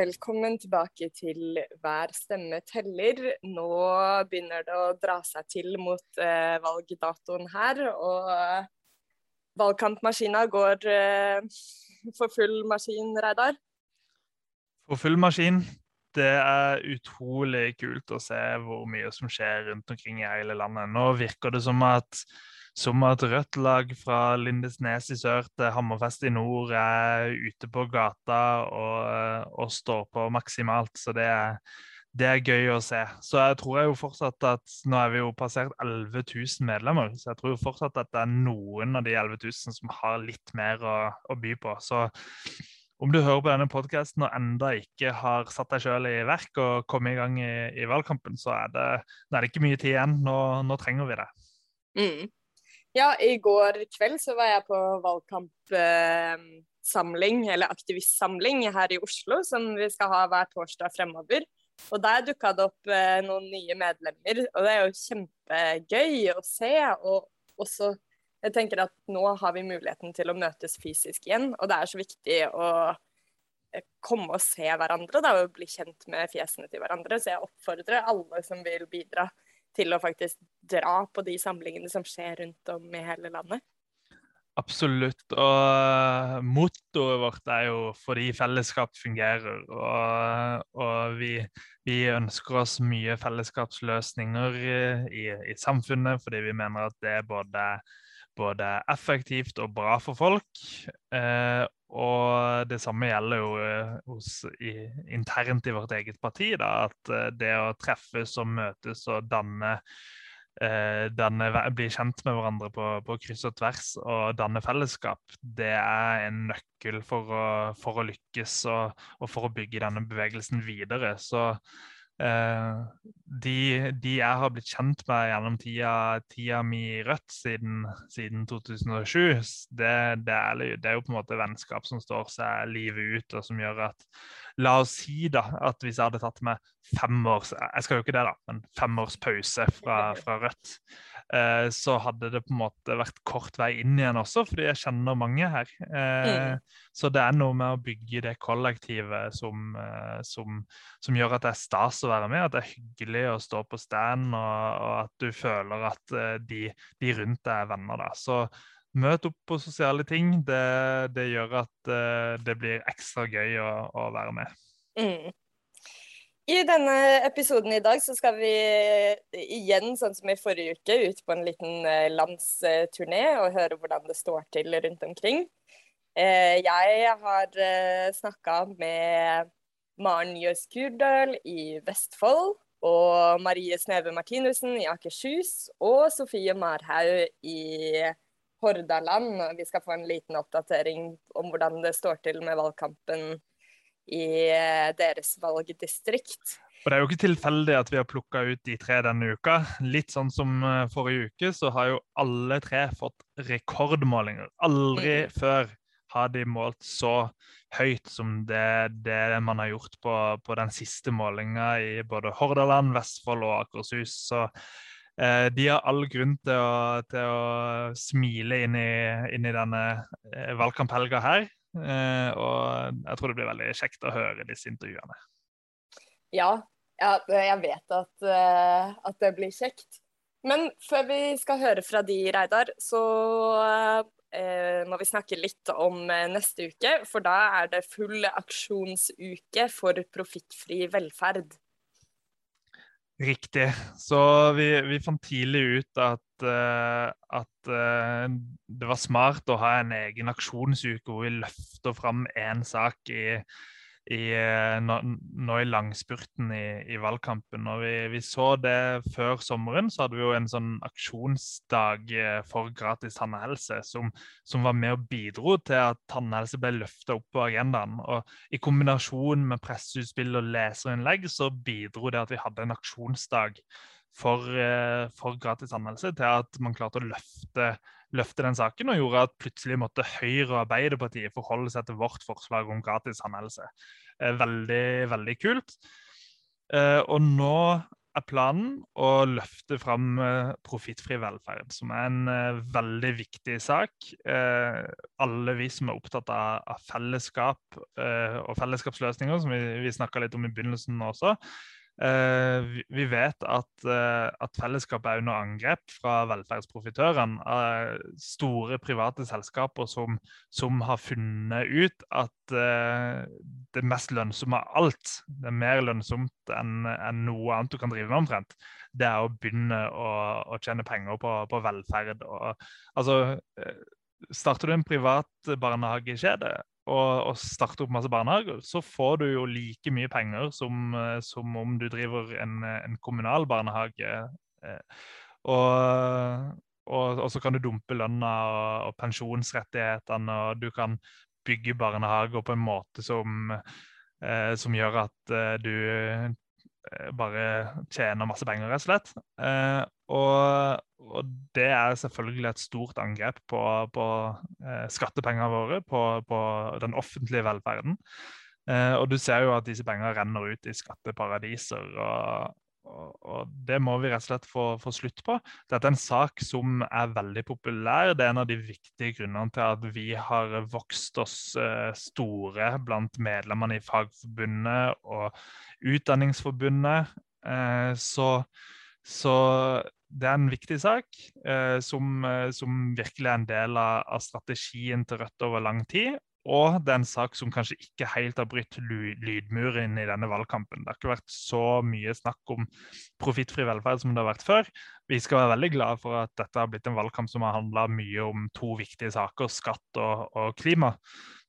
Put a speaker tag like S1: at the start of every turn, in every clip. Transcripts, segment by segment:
S1: velkommen tilbake til Hver stemme teller. Nå begynner det å dra seg til mot eh, valgdatoen her, og eh, valgkampmaskina går eh, for full maskin, Reidar?
S2: For full maskin. Det er utrolig kult å se hvor mye som skjer rundt omkring i hele landet. Nå virker det som at som at Rødt lag fra Lindesnes i sør til Hammerfest i nord er ute på gata og, og står på maksimalt. Så det er, det er, gøy å se. Så jeg tror jo fortsatt at Nå er vi jo passert 11 000 medlemmer, så jeg tror jo fortsatt at det er noen av de 11 000 som har litt mer å, å by på. Så om du hører på denne podkasten og enda ikke har satt deg sjøl i verk og kommet i gang i, i valgkampen, så er det, er det, ikke mye tid igjen. Nå, nå trenger vi det.
S1: Mm. Ja, i går kveld så var jeg på valgkampsamling, eller aktivistsamling her i Oslo, som vi skal ha hver torsdag fremover. Og der dukka det opp eh, noen nye medlemmer, og det er jo kjempegøy å se. Og også jeg tenker at nå har vi muligheten til å møtes fysisk igjen, og det er så viktig å eh, komme og se hverandre da, og bli kjent med fjesene til hverandre. Så jeg oppfordrer alle som vil bidra til å faktisk dra på de samlingene som skjer rundt om i hele landet?
S2: Absolutt. Og mottoet vårt er jo 'fordi fellesskap fungerer'. Og, og vi, vi, ønsker oss mye fellesskapsløsninger i, i, samfunnet fordi vi mener at det er både, både effektivt og bra for folk. Uh, og det samme gjelder jo eh, hos, i, internt i vårt eget parti. Da, at eh, det å treffes og møtes og danne, eh, Bli kjent med hverandre på, på, kryss og tvers og danne fellesskap, det er en nøkkel for å, for å lykkes og, og, for å bygge denne bevegelsen videre. Så de, de, jeg har blitt kjent med gjennom tida, tida mi i Rødt siden, siden 2007, det, det, er, det, er, jo på en måte vennskap som står seg livet ut, og som gjør at La oss si da, at hvis jeg hadde tatt med fem års jeg skal jo ikke det da, men femårs pause fra, fra Rødt, Eh, så hadde det på en måte vært kort vei inn igjen også, fordi jeg kjenner mange her. Eh, mm. Så det er noe med å bygge det kollektivet som, eh, som, som, gjør at det er stas å være med, at det er hyggelig å stå på stand, og, og at du føler at de, de, rundt deg er venner. da. Så møt opp på sosiale ting. Det, det gjør at det blir ekstra gøy å, å være med.
S1: Mm. I denne episoden i dag så skal vi igjen, sånn som i forrige uke, ut på en liten eh, landsturné og høre hvordan det står til rundt omkring. Eh, jeg har eh, snakka med Maren Jøs Kurdal i Vestfold og Marie Sneve Martinussen i Akershus og Sofie Marhaug i Hordaland. Vi skal få en liten oppdatering om hvordan det står til med valgkampen i eh, deres valgdistrikt.
S2: Og Det er jo ikke tilfeldig at vi har plukka ut de tre denne uka. Litt sånn som eh, forrige uke, så har jo alle tre fått rekordmålinger. Aldri mm. før har de målt så høyt som det, det man har gjort på, på den siste målinga i både Hordaland, Vestfold og Akershus. Så de har all grunn til å, til å smile inn i, inn i denne eh, valgkamphelga her. Eh, og jeg tror det blir veldig kjekt å høre disse intervjuene.
S1: Ja, jeg vet at, at, det blir kjekt. Men før vi skal høre fra de, Reidar, så må vi snakke litt om neste uke. For da er det full aksjonsuke for profittfri velferd.
S2: Riktig. Så vi, vi fant tidlig ut at uh, at uh, det var smart å ha en egen aksjonsuke hvor vi løfter fram én sak i, i, uh, nå, i langspurten i, i valgkampen. Og vi, vi, så det før sommeren, så hadde vi jo en sånn aksjonsdag for gratis tannhelse som, som, var med og bidro til at tannhelse ble løfta opp på agendaen. Og i kombinasjon med presseutspill og leserinnlegg så bidro det at vi hadde en aksjonsdag for, eh, for gratis tannhelse til at man klarte å løfte, løfte, den saken, og gjorde at plutselig måtte Høyre og Arbeiderpartiet forholde seg til vårt forslag om gratis anmeldelse. Eh, veldig, veldig kult. Eh, og nå er planen å løfte fram uh, profittfri velferd, som er en veldig viktig sak. Alle vi som er opptatt av, fellesskap og fellesskapsløsninger, som vi, snakka litt om i begynnelsen også, Eh, vi vet at, eh, at, fellesskapet er under angrep fra velferdsprofitørene. Store private selskaper som, som, har funnet ut at eh, det mest lønnsomme av alt, det er mer lønnsomt enn, enn noe annet du kan drive med omtrent, det er å begynne å, å tjene penger på, på velferd. Og, altså, starter du en privat barnehagekjede, og, og starte opp masse barnehager, så får du jo like mye penger som, eh, som om du driver en, en kommunal barnehage. Eh, og, og, og, så kan du dumpe lønna og, og, pensjonsrettighetene, og du kan bygge barnehager på en måte som, eh, som gjør at eh, du Eh, bare tjener masse penger, rett og slett. Eh, og, og, det er selvfølgelig et stort angrep på, på eh, skattepengene våre, på, på, den offentlige velferden. Eh, og du ser jo at disse pengene renner ut i skatteparadiser. og, og, og Det må vi rett og slett få, få, slutt på. Dette er en sak som er veldig populær. Det er en av de viktige grunnene til at vi har vokst oss eh, store blant medlemmene i Fagforbundet og Utdanningsforbundet. Eh, så, så, det er en viktig sak eh, som, eh, som, virkelig er en del av, av, strategien til Rødt over lang tid. Og det er en sak som kanskje ikke helt har brutt lydmuren i denne valgkampen. Det har ikke vært så mye snakk om profittfri velferd som det har vært før. Vi skal være veldig glade for at dette har blitt en valgkamp som har handla mye om to viktige saker, skatt og, og klima.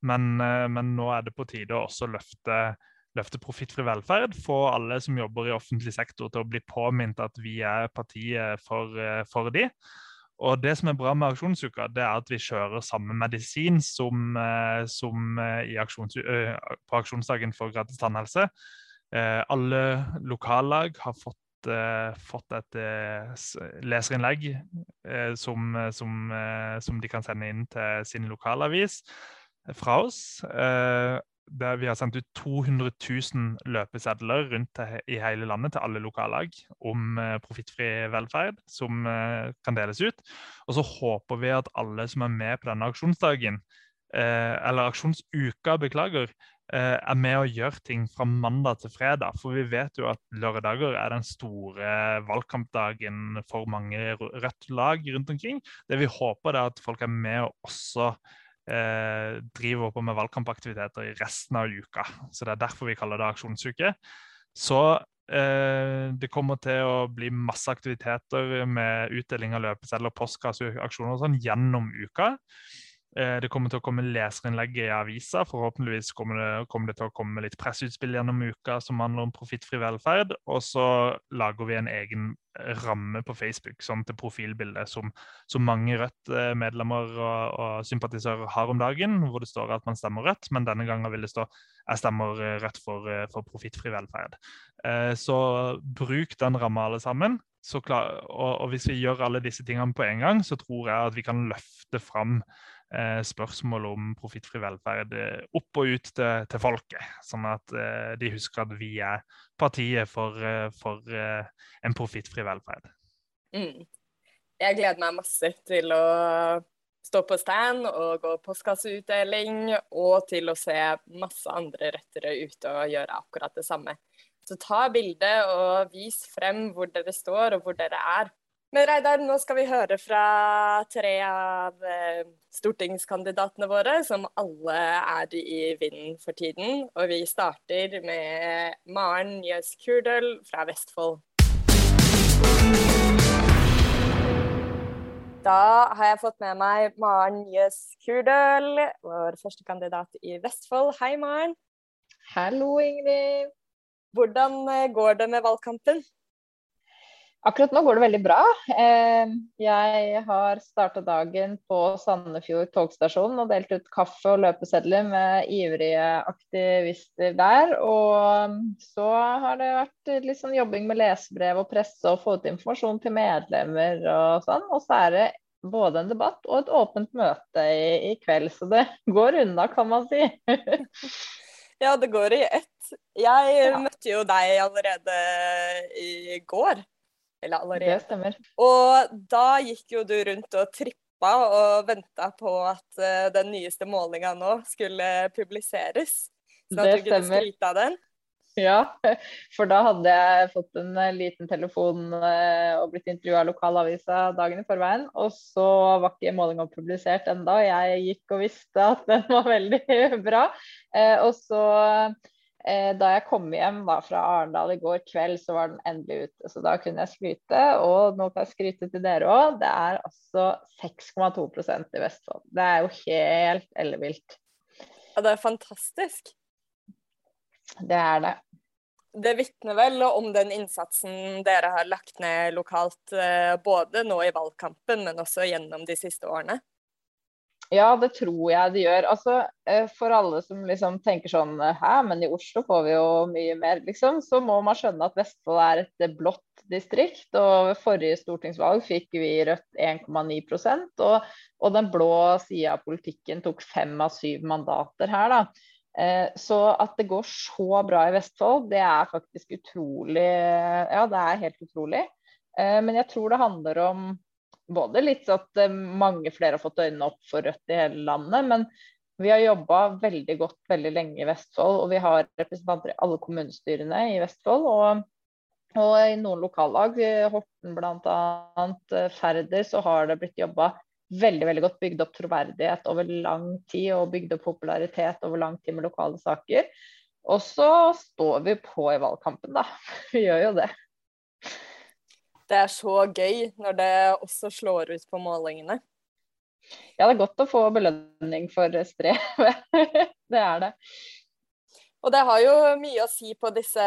S2: Men, men, nå er det på tide å også løfte løfte profittfri velferd, få alle som jobber i offentlig sektor til å bli påminnet at vi er partiet for, eh, for de. Og det som er bra med Aksjonsuka, det er at vi kjører samme medisin som, eh, som eh, aksjons, på aksjonsdagen for gratis tannhelse. Alle lokallag har fått, fått et leserinnlegg som, som, som, de kan sende inn til sin lokalavis fra oss der vi har sendt ut 200 000 løpesedler rundt i hele landet til alle lokallag om uh, profittfri velferd som uh, kan deles ut. Og så håper vi at alle som er med på denne aksjonsdagen, uh, eller aksjonsuka, beklager, er med og gjør ting fra mandag til fredag. For vi vet jo at lørdager er den store valgkampdagen for mange rødt lag rundt omkring. Det vi håper, er at folk er med og også eh, driver på med valgkampaktiviteter i resten av uka. Så Det er derfor vi kaller det aksjonsuke. Så eh, det kommer til å bli masse aktiviteter med utdeling av løpesedler, postkasseaksjoner og sånn gjennom uka. Eh, det kommer til å komme leserinnlegg i avisa. Forhåpentligvis kommer det, kommer det, til å komme litt presseutspill gjennom uka som handler om profittfri velferd. Og så lager vi en egen ramme på Facebook sånn til profilbildet som, som mange Rødt-medlemmer og, og, sympatisører har om dagen, hvor det står at man stemmer Rødt, men denne gangen vil det stå jeg stemmer Rødt for, for profittfri velferd. Eh, så bruk den ramma alle sammen. Klar, og, og hvis vi gjør alle disse tingene på en gang, så tror jeg at vi kan løfte fram spørsmål om profittfri velferd eh, opp og ut til, til folket. Sånn at eh, de husker at vi er partiet for, eh, for eh, en profittfri velferd.
S1: Mm. Jeg gleder meg masse til å stå på stand og gå postkasseutdeling, og til å se masse andre rettere ute og gjøre akkurat det samme. Så ta bilde og vis frem hvor dere står og hvor dere er. Men Reidar, nå skal vi høre fra tre av eh, stortingskandidatene våre, som alle er i vinden for tiden. Og vi starter med Maren Jøs Kurdøl fra Vestfold. Da har jeg fått med meg Maren Jøs Kurdøl, vår første kandidat i Vestfold. Hei, Maren.
S3: Hallo, Ingrid.
S1: Hvordan eh, går det med valgkampen?
S3: Akkurat nå går det veldig bra. Eh, jeg har starta dagen på Sandefjord togstasjon og delt ut kaffe og løpesedler med ivrige aktivister der. Og så har det vært litt sånn jobbing med lesebrev og presse og få ut informasjon til medlemmer og sånn. Og så er det både en debatt og et åpent møte i, i kveld, så det går unna, kan man si.
S1: Ja, det går i ett. Jeg ja. møtte jo deg allerede i går. Eller allerede.
S3: Det stemmer.
S1: Og da gikk jo du rundt og trippa og venta på at uh, den nyeste målinga nå skulle publiseres. Så at du kunne skryte av den.
S3: Ja, for da hadde jeg fått en eh, liten telefon eh, og blitt intervjua av lokalavisa dagen i forveien. Og så var ikke målinga publisert ennå. Jeg gikk og visste at den var veldig bra. Og så da jeg kom hjem da, fra Arendal i går kveld, så var den endelig ute. Så da kunne jeg skryte. Og nå kan jeg skryte til dere òg. Det er altså 6,2% i Vestfold. Det er jo helt ellevilt.
S1: Ja, det er fantastisk.
S3: Det er det.
S1: Det vitner vel om den innsatsen dere har lagt ned lokalt, eh, både nå i valgkampen, men også gjennom de siste årene?
S3: Ja, det tror jeg det gjør. Altså, eh, for alle som liksom tenker sånn Hæ, men i Oslo får vi jo mye mer, liksom. Så må man skjønne at Vestfold er et blått distrikt. Og ved forrige stortingsvalg fikk vi Rødt 1,9 og, og den blå sida av politikken tok fem av syv mandater her, da. Eh, så at det går så bra i Vestfold, det er faktisk utrolig Ja, det er helt utrolig. Eh, men jeg tror det handler om både litt at eh, mange flere har fått øynene opp for Rødt i hele landet, men vi har jobba veldig godt veldig lenge i Vestfold. Og vi har representanter i alle kommunestyrene i Vestfold. Og, og i noen lokallag, Horten bl.a., Færder, så har det blitt jobba veldig veldig godt bygd opp troverdighet over lang tid og bygd opp popularitet over lang tid med lokale saker. Og så står vi på i valgkampen, da. Vi gjør jo det.
S1: Det er så gøy når det også slår ut på målingene.
S3: Ja, det er godt å få belønning for strevet. det er det.
S1: Og det har jo mye å si på disse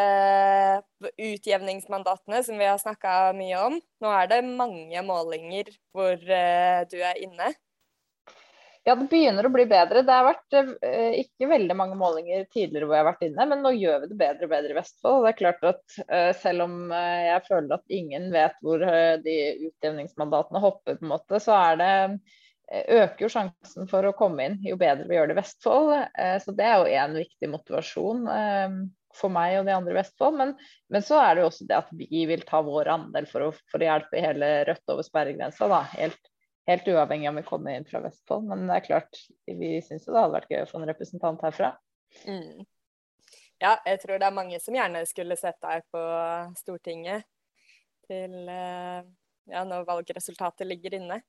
S1: utjevningsmandatene som vi har snakka mye om. Nå er det mange målinger hvor uh, du er inne.
S3: Ja, det begynner å bli bedre. Det har vært eh, ikke veldig mange målinger tidligere hvor jeg har vært inne, men nå gjør vi det bedre og bedre i Vestfold. Det er klart at eh, Selv om jeg føler at ingen vet hvor de utjevningsmandatene hopper, på en måte, så er det Eh, øker jo sjansen for å komme inn jo bedre vi gjør det i Vestfold. Eh, så det er jo én viktig motivasjon eh, for meg og de andre i Vestfold. Men, men, så er det jo også det at vi vil ta vår andel for å, for å hjelpe hele Rødt over sperregrensa. da, helt, helt uavhengig om vi kommer inn fra Vestfold. Men det er klart, vi syns det hadde vært gøy å få en representant herfra. Mm.
S1: Ja, jeg tror det er mange som gjerne skulle sett deg på Stortinget til ja, når valgresultatet ligger inne.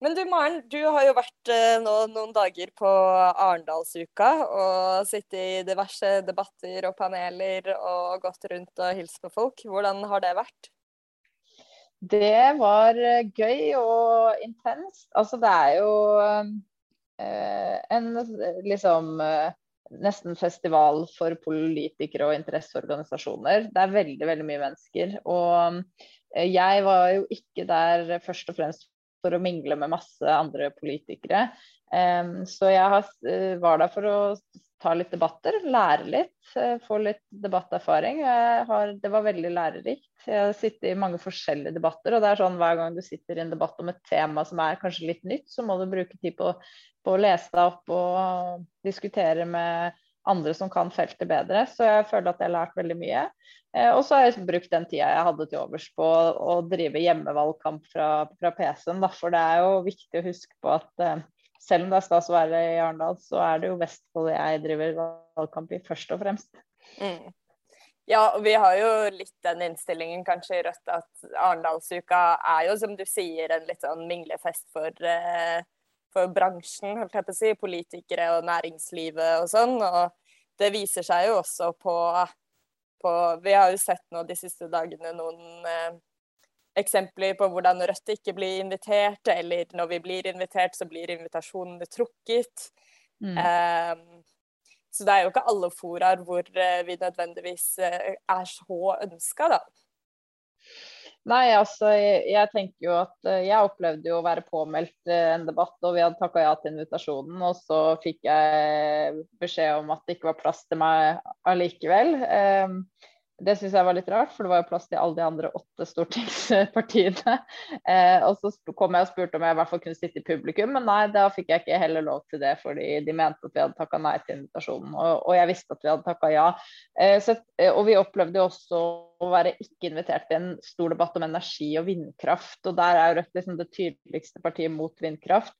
S1: Men du Maren, du har jo vært eh, nå noen dager på Arendalsuka og sittet i diverse debatter og paneler og gått rundt og hilst på folk. Hvordan har det vært?
S3: Det var eh, gøy og intenst. Altså det er jo eh, en liksom eh, nesten festival for politikere og interesseorganisasjoner. Det er veldig, veldig mye mennesker. Og jeg var jo ikke der først og fremst for å mingle med masse andre politikere. Så jeg var der for å ta litt debatter, lære litt, uh, få litt debatterfaring. Har, det var veldig lærerikt. Jeg har sittet i mange forskjellige debatter, og det er sånn hver gang du sitter i en debatt om et tema som er kanskje litt nytt, så må du bruke tid på, på å lese deg opp og diskutere med andre som kan feltet bedre. Så jeg føler at jeg har lært veldig mye. Eh, og så har jeg brukt den tida jeg hadde til overs på å drive hjemmevalgkamp fra, fra PC-en. For det er jo viktig å huske på at eh, selv om det er stas å være i Arendal, så er det jo Vestfold jeg driver valgkamp i, først og fremst. Mm.
S1: Ja, og vi har jo litt den innstillingen kanskje i Rødt at Arendalsuka er jo, som du sier, en litt sånn minglefest for eh, for bransjen, holdt jeg på å si, politikere og næringslivet og sånn. Og det viser seg jo også på, på Vi har jo sett nå de siste dagene noen eh, eksempler på hvordan Rødt ikke blir invitert, eller når vi blir invitert, så blir invitasjonene trukket. Mm. Um, så det er jo ikke alle foraer hvor eh, vi nødvendigvis eh, er så ønska, da.
S3: Nei, altså jeg, jeg, tenker jo at eh, jeg opplevde jo å være påmeldt eh, en debatt, og vi hadde takka ja til invitasjonen. Og så fikk jeg beskjed om at det ikke var plass til meg allikevel. Um, det syns jeg var litt rart, for det var jo plass til alle de andre åtte stortingspartiene. Eh, og så kom jeg og spurte om jeg i hvert fall kunne sitte i publikum, men nei, da fikk jeg ikke heller lov til det, fordi de mente at vi hadde takka nei til invitasjonen. Og, og, jeg visste at vi hadde takka ja. Eh, så, eh, og vi opplevde jo også å være ikke invitert til en stor debatt om energi og vindkraft. Og der er Rødt liksom det tydeligste partiet mot vindkraft.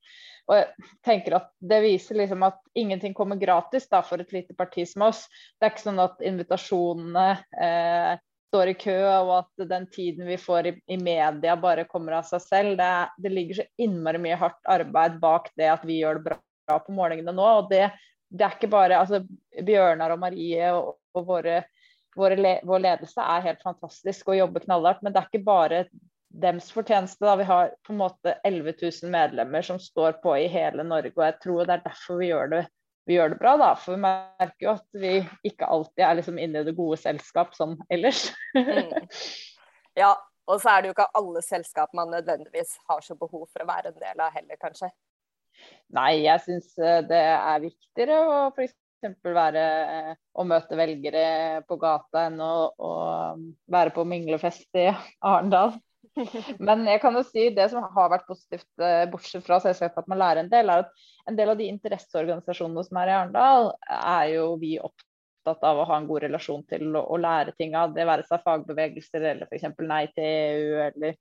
S3: Og jeg tenker at Det viser liksom at ingenting kommer gratis da, for et lite parti som oss. Det er ikke sånn at invitasjonene eh, står i kø, og at den tiden vi får i, i media bare kommer av seg selv. Det, det, ligger så innmari mye hardt arbeid bak det at vi gjør det bra på morgenene nå. og det, det er ikke bare altså, Bjørnar og Marie og, og våre, våre le, vår ledelse er helt fantastisk og jobber knallhardt, men det er ikke bare dems fortjeneste. Da. Vi har på en måte 11 000 medlemmer som står på i hele Norge, og jeg tror det er derfor vi gjør det, vi gjør det bra. Da. For vi merker jo at vi ikke alltid er liksom inne i det gode selskap sånn ellers.
S1: mm. Ja, og så er det jo ikke alle selskap man nødvendigvis har så behov for å være en del av heller, kanskje.
S3: Nei, jeg syns eh, det er viktigere å f.eks. være eh, å møte velgere på gata enn å, å være på minglefest i Arendal. Men jeg kan jo si det som har vært positivt, eh, bortsett fra selvsagt at man lærer en del, er at en del av de interesseorganisasjonene som er i Arendal, er jo vi opptatt av å ha en god relasjon til å, å lære ting av. Det være seg fagbevegelser eller f.eks. Nei til EU eller,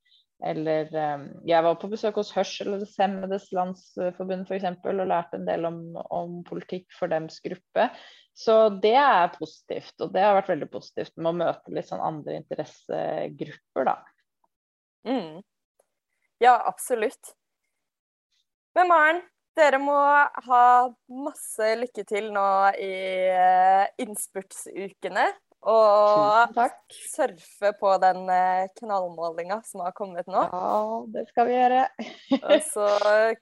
S3: eller um, Jeg var på besøk hos Hørselshemmedes Landsforbund f.eks. og lærte en del om, om politikk for dems gruppe. Så det er positivt, og det har vært veldig positivt med å møte litt sånn andre interessegrupper, da.
S1: Mm. Ja, absolutt. Men Maren, dere må ha masse lykke til nå i uh, innspurtsukene. Og surfe på den uh, knallmålinga som har kommet nå.
S3: Ja, det skal vi gjøre.
S1: og så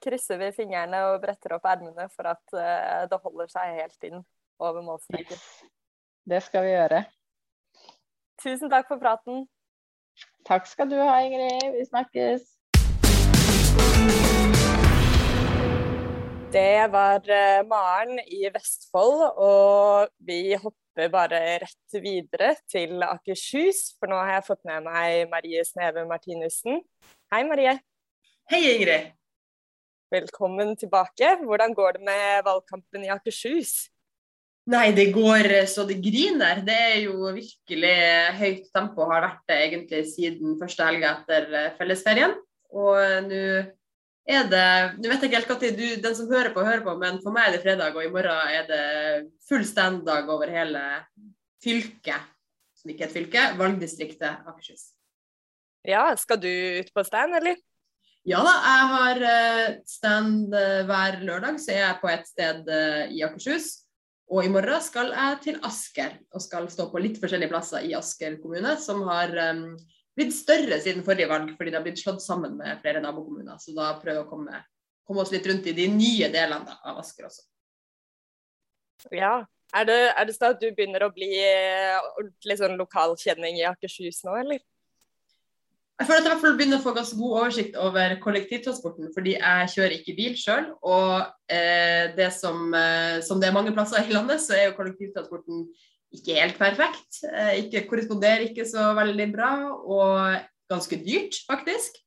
S1: krysser vi fingrene og bretter opp ermene for at uh, det holder seg helt inn over målstreken.
S3: Det skal vi gjøre.
S1: Tusen takk for praten.
S3: Takk skal du ha, Ingrid. Vi snakkes.
S1: Det var eh, Maren i Vestfold, og vi hopper bare rett videre til Akershus. For nå har jeg fått med meg Marie Sneve Martinussen. Hei, Marie.
S4: Hei, Ingrid.
S1: Velkommen tilbake. Hvordan går det med valgkampen i Akershus?
S4: Nei, det går så det griner. Det er jo virkelig høyt tempo, har vært det egentlig siden første helga etter fellesferien. Og nå er det Nå vet jeg ikke helt når den som hører på, hører på, men for meg er det fredag, og i morgen er det full stand-dag over hele fylket, som ikke er et fylke, valgdistriktet Akershus.
S1: Ja, skal du ut på stand, eller?
S4: Ja da, jeg har eh, stand eh, hver lørdag, så er jeg på et sted i Akershus. Og i morgen skal jeg til Asker, og skal stå på litt forskjellige plasser i Asker kommune, som har blitt større siden forrige valg, fordi det har blitt slått sammen med flere nabokommuner. Så da prøver vi å komme, komme, oss litt rundt i de nye delene av Asker også.
S1: Ja. Er det, er det sånn at du begynner å bli eh, ordentlig sånn lokalkjenning i Akershus nå, eller?
S4: Jeg føler at jeg i hvert fall begynner å få ganske god oversikt over kollektivtransporten, fordi jeg kjører ikke bil sjøl. Og eh, det som, eh, som, det er mange plasser i landet, så er jo kollektivtransporten ikke helt perfekt. Eh, ikke korresponderer ikke så veldig bra, og ganske dyrt, faktisk.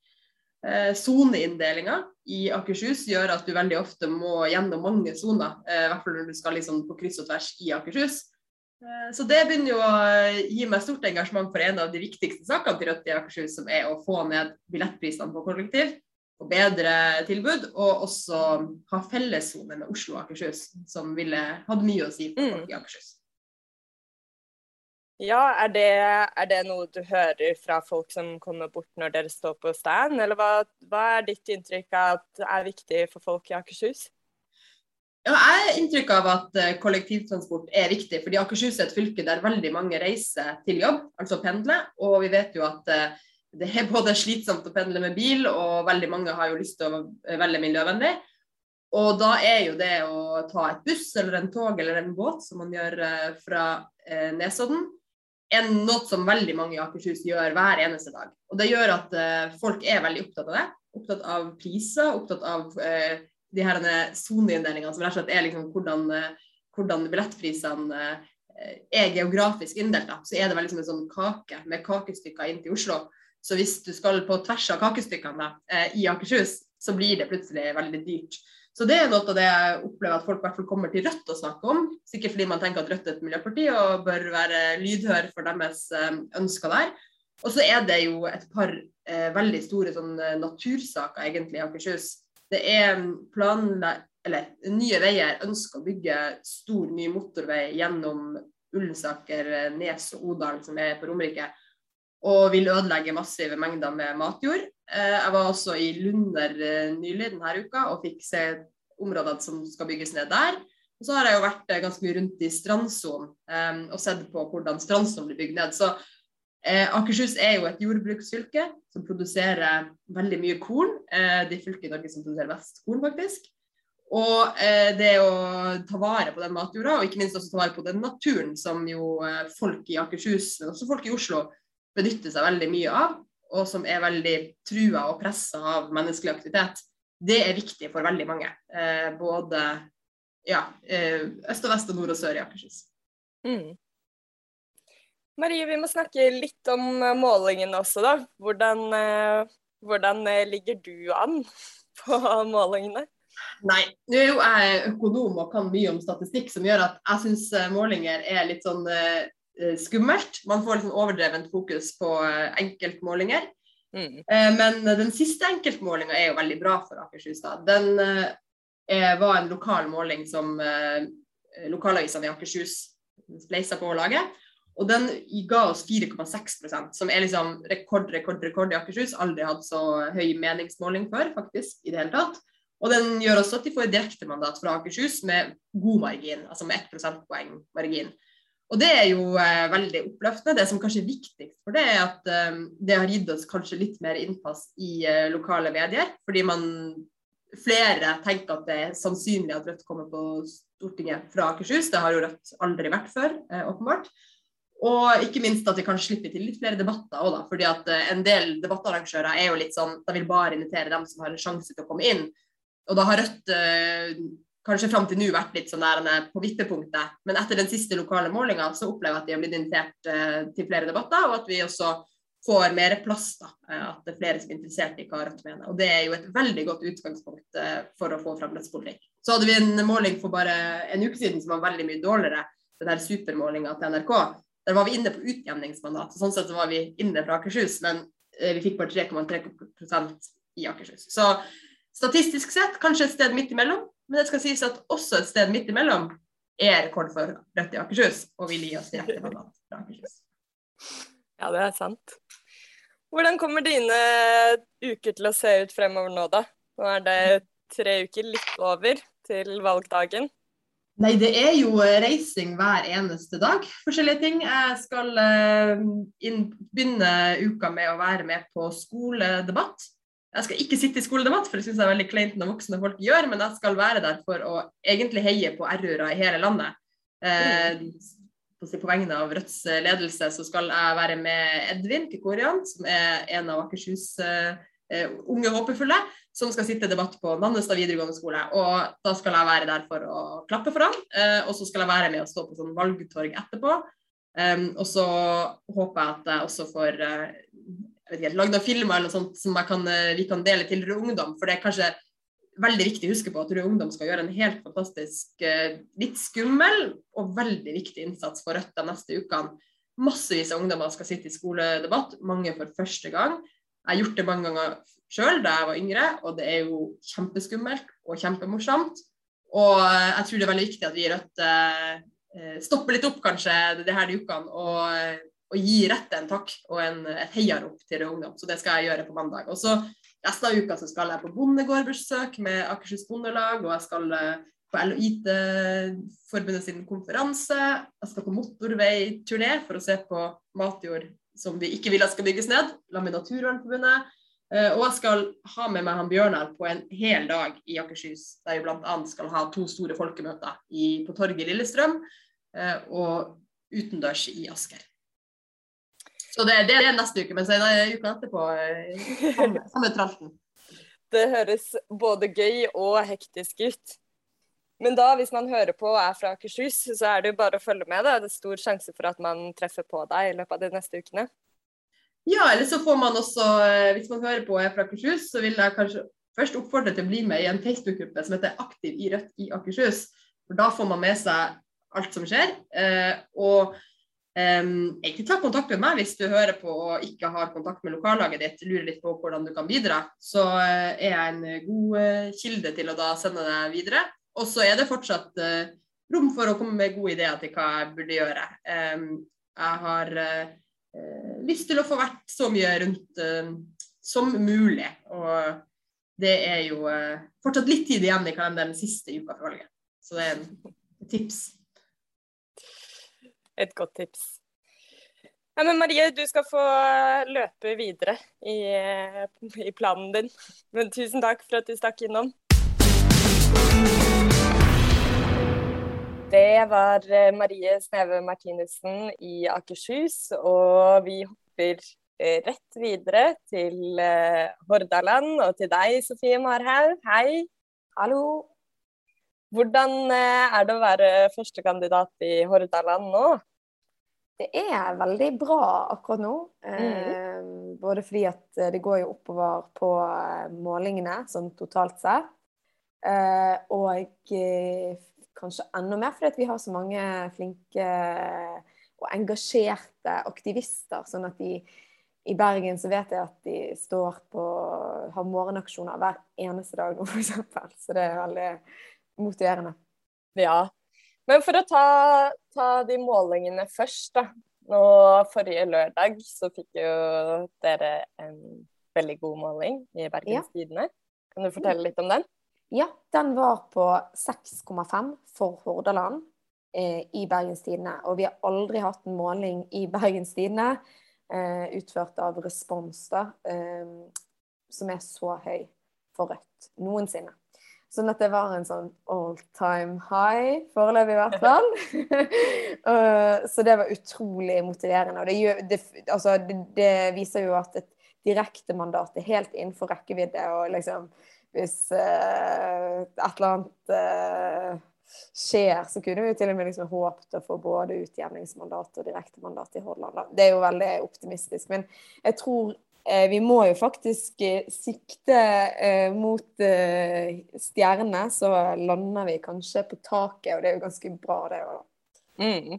S4: Eh, soneinndelinga i Akershus gjør at du veldig ofte må gjennom mange soner, eh, i hvert fall når du skal liksom på kryss og tvers i Akershus. Så det begynner jo å gi meg stort engasjement for en av de viktigste sakene til Rødt i Akershus, som er å få ned billettprisene på kollektiv, og bedre tilbud, og også ha fellessone med Oslo og Akershus, som ville hatt mye å si for mm. folk i Akershus.
S1: Ja, er det, er det, noe du hører fra folk som kommer bort når dere står på stand, eller hva, hva er ditt inntrykk av at er viktig for folk i Akershus?
S4: Ja, jeg har inntrykk av at eh, kollektivtransport er viktig. fordi Akershus er et fylke der veldig mange reiser til jobb, altså pendler. Og vi vet jo at eh, det er både slitsomt å pendle med bil, og veldig mange har jo lyst til å velge miljøvennlig. Og da er jo det å ta et buss eller en tog eller en båt, som man gjør eh, fra Nesodden, er noe som veldig mange i Akershus gjør hver eneste dag. Og det gjør at folk er veldig opptatt av det. Opptatt av priser, opptatt av de her soneinndelingene som rett og slett er liksom hvordan, uh, hvordan billettprisene er geografisk inndelt, så er det veldig som en sånn kake med kakestykker inn til Oslo. Så hvis du skal på tvers av kakestykkene da, i Akershus, så blir det plutselig veldig dyrt. Så det er noe av det jeg opplever at folk i hvert fall kommer til Rødt å snakke om. Sikkert fordi man tenker at Rødt er et miljøparti og bør være lydhør for deres ønsker der. Og så er det jo et par eh, veldig store sånn, natursaker egentlig i Akershus. Det er planlagt eller Nye Veier ønsker å bygge stor ny motorvei gjennom Ullensaker, Nes og Odal, som er på Romerike, og vil ødelegge massive mengder med matjord. Eh, jeg var også i Lunder eh, nylig denne uka og fikk se områdene som skal bygges ned der. Og så har jeg jo vært eh, ganske mye rundt i strandsonen og sett på hvordan strandsonen blir bygd ned. Så Akershus er jo et jordbruksfylke som produserer veldig mye korn. Det er fylket i Norge som produserer mest korn, faktisk. Og det å ta vare på den matjorda, og ikke minst også ta vare på den naturen som jo folk i Akershus, men også folk i Oslo, benytter seg veldig mye av, og som er veldig trua og pressa av menneskelig aktivitet, det er viktig for veldig mange. Eh, både ja, eh, øst og vest og nord og sør i Akershus. Mm.
S1: Marie, vi må snakke litt om eh, målingene også, da. Hvordan, eh, hvordan ligger du an på målingene?
S4: Nei, nå er jo jeg økonom og kan mye om statistikk, som gjør at jeg syns målinger er litt sånn skummelt. Man får sånn overdrevent fokus på uh, enkeltmålinger. Mm. Uh, men den siste enkeltmålinga er jo veldig bra for Akershus. da. Den var en lokal måling som lokalavisene i Akershus spleisa på å lage. Og den ga oss 4,6% som er liksom rekord, rekord, rekord i Akershus. Aldri hatt så høy meningsmåling før, faktisk, i det hele tatt. Og den gjør også at de får direktemandat fra Akershus med god margin, altså med 1 prosentpoeng margin. Og det er jo eh, veldig oppløftende. Det som kanskje er viktigst for det, er at eh, det har gitt oss kanskje litt mer innpass i eh, lokale medier. Fordi man flere tenker at det er sannsynlig at Rødt kommer på Stortinget fra Akershus. Det har jo Rødt aldri vært før, eh, åpenbart. Og ikke minst at vi kan slippe til litt flere debatter òg, da. Fordi at eh, en del debattarrangører er jo litt sånn De vil bare invitere dem som har en sjanse til å komme inn. Og da har Rødt eh, kanskje fram til nå vært litt sånn der på vippepunktet. Men etter den siste lokale målinga så opplever jeg at de har blitt invitert eh, til flere debatter, og at vi også får mer plass. da, eh, At det er flere som er interessert i hva Rødt mener. Og det er jo et veldig godt utgangspunkt eh, for å få fram rettspolitikk. Så hadde vi en måling for bare en uke siden som var veldig mye dårligere, den her supermålinga til NRK. Der var vi inne på utjevningsmandat. Sånn sett så var vi inne fra Akershus, men eh, vi fikk bare 3,3% i Akershus. Så Statistisk sett kanskje et sted midt imellom, men det skal sies at også et sted midt imellom er rekord for Rødt i Akershus, og vil gi oss direkte mandat fra Akershus.
S1: Ja, det er sant. Hvordan kommer dine uker til å se ut fremover nå, da? Nå er det tre uker, litt over, til valgdagen.
S4: Nei, det er jo reising hver eneste dag. Forskjellige ting. Jeg skal uh, inn, begynne uka med å være med på skoledebatt. Jeg skal ikke sitte i skoledebatt, for det syns jeg er veldig kleint når voksne folk gjør, men jeg skal være der for å egentlig heie på RU-ere i hele landet. Eh, på vegne av Rødts ledelse så skal jeg være med Edvin Kikorian, som er en av Akershus eh, unge håpefulle, som skal sitte i debatt på Nannestad videregående skole. Og da skal jeg være der for å klappe for han, eh, og så skal jeg være med og stå på sånn valgtorg etterpå. Um, og så håper jeg at jeg også får uh, ikke, lagd noen filmer eller noe sånt som kan, eh, vi kan dele til Rød Ungdom. For det er kanskje veldig viktig å huske på at Rød Ungdom skal gjøre en helt fantastisk, eh, litt skummel og veldig viktig innsats for Rødt de neste ukene. Massevis av ungdommer skal sitte i skoledebatt, mange for første gang. Jeg har gjort det mange ganger sjøl da jeg var yngre, og det er jo kjempeskummelt og kjempemorsomt. Og eh, jeg tror det er veldig viktig at vi i Rødt stopper litt opp kanskje det her de ukene og og gi rette en takk og en, et heiarop til Rød Ungdom. Så det skal jeg gjøre på mandag. Og så Resten av uka så skal jeg på bondegårdbesøk med Akershus Bondelag, og jeg skal eh, på LHIT-forbundet sin konferanse. Jeg skal på motorveiturné for å se på matjord som vi ikke vil at skal bygges ned, sammen med Naturvernforbundet. Eh, og jeg skal ha med meg han Bjørnar på en hel dag i Akershus, der vi bl.a. skal ha to store folkemøter i, på torget i Lillestrøm eh, og utendørs i Asker. Så det, det, er neste uke, men så er det uka etterpå eh, samme, samme tralten.
S1: Det høres både gøy og hektisk ut. Men da, hvis man hører på og er fra Akershus, så er det jo bare å følge med. da. Det er stor sjanse for at man treffer på deg i løpet av de neste ukene.
S4: Ja, eller så får man også, eh, hvis man hører på og er fra Akershus, så vil jeg kanskje først oppfordre til å bli med i en Facebook-gruppe som heter Aktiv i Rødt i Akershus. For da får man med seg alt som skjer. Eh, og Um, ikke ta kontakt med meg hvis du hører på og ikke har kontakt med lokallaget ditt, lurer litt på hvordan du kan bidra. Så uh, er jeg en god uh, kilde til å da sende deg videre. Og så er det fortsatt uh, rom for å komme med gode ideer til hva jeg burde gjøre. Um, jeg har lyst til å få vært så mye rundt som mulig. Og det er jo fortsatt litt tid igjen i kalenderen siste uka for valget. Så det er et tips
S1: et godt tips. Ja, men Marie, du skal få løpe videre i, i planen din. Men tusen takk for at du stakk innom. Det var eh, Marie Sneve Martinussen i Akershus, og vi hopper eh, rett videre til eh, Hordaland og til deg, Sofie Marhaug. Hei.
S5: Hallo.
S1: Hvordan er det å være førstekandidat i Hordaland nå?
S5: Det er veldig bra akkurat nå. Mm. Eh, både fordi at eh, det går jo oppover på eh, målingene sånn totalt sett. Eh, og kanskje enda mer fordi at vi har så mange flinke og engasjerte aktivister. Sånn at de i Bergen så vet jeg at de står på har morgenaksjoner hver eneste dag nå, f.eks. Så det er veldig motiverende.
S1: Ja, men for å ta, ta de målingene først, da. Nå, forrige lørdag så fikk jo dere en veldig god måling i Bergens Tidende. Ja. Kan du fortelle litt om den?
S5: Ja, den var på 6,5 for Hordaland eh, i Bergens Tidende. Og vi har aldri hatt en måling i Bergens Tidende eh, utført av Respons, da, eh, som er så høy for Rødt noensinne. Sånn at det var en sånn all time high, foreløpig i hvert fall. så det var utrolig motiverende. Og det, gjør, det, altså, det, det viser jo at et direktemandat er helt innenfor rekkevidde. Og liksom hvis uh, et eller annet uh, skjer, så kunne vi til og med liksom håpet å få både utjevningsmandat og direktemandat i Hordaland. Det er jo veldig optimistisk. Men jeg tror vi må jo faktisk eh, sikte eh, mot stjernene, så lander vi kanskje på taket, og det er jo ganske bra, det òg.
S1: Mm.